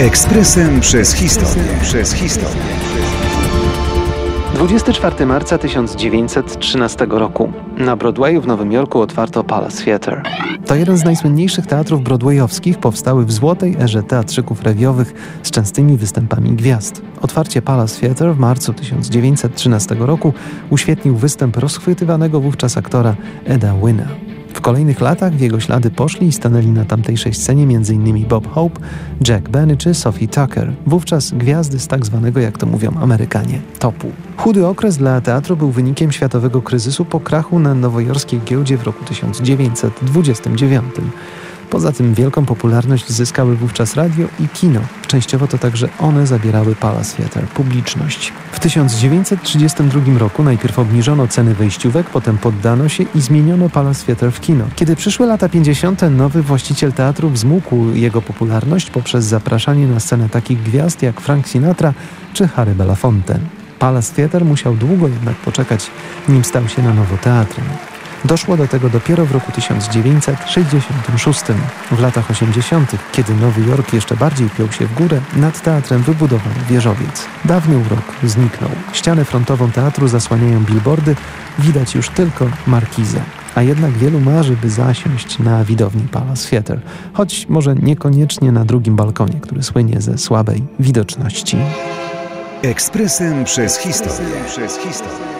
Ekspresem przez historię. Przez historię. 24 marca 1913 roku. Na Broadwayu w Nowym Jorku otwarto Palace Theatre. To jeden z najsłynniejszych teatrów broadwayowskich, powstały w złotej erze teatrzyków rewiowych z częstymi występami gwiazd. Otwarcie Palace Theatre w marcu 1913 roku uświetnił występ rozchwytywanego wówczas aktora Eda Wyna. W kolejnych latach w jego ślady poszli i stanęli na tamtejszej scenie m.in. Bob Hope, Jack Benny czy Sophie Tucker, wówczas gwiazdy z tak zwanego, jak to mówią Amerykanie, topu. Chudy okres dla teatru był wynikiem światowego kryzysu po krachu na nowojorskiej giełdzie w roku 1929. Poza tym wielką popularność zyskały wówczas radio i kino. Częściowo to także one zabierały Palace Theatre, publiczność. W 1932 roku najpierw obniżono ceny wejściówek, potem poddano się i zmieniono Palace Theatre w kino. Kiedy przyszły lata 50., nowy właściciel teatru wzmógł jego popularność poprzez zapraszanie na scenę takich gwiazd jak Frank Sinatra czy Harry Belafonte. Palace Theatre musiał długo jednak poczekać, nim stał się na nowo teatrem. Doszło do tego dopiero w roku 1966. W latach 80., kiedy Nowy Jork jeszcze bardziej piął się w górę, nad teatrem wybudowano wieżowiec. Dawny urok zniknął. Ścianę frontową teatru zasłaniają billboardy, widać już tylko markizę. A jednak wielu marzy, by zasiąść na widowni Palace Theatre, choć może niekoniecznie na drugim balkonie, który słynie ze słabej widoczności. Ekspresem przez historię. Przez historię.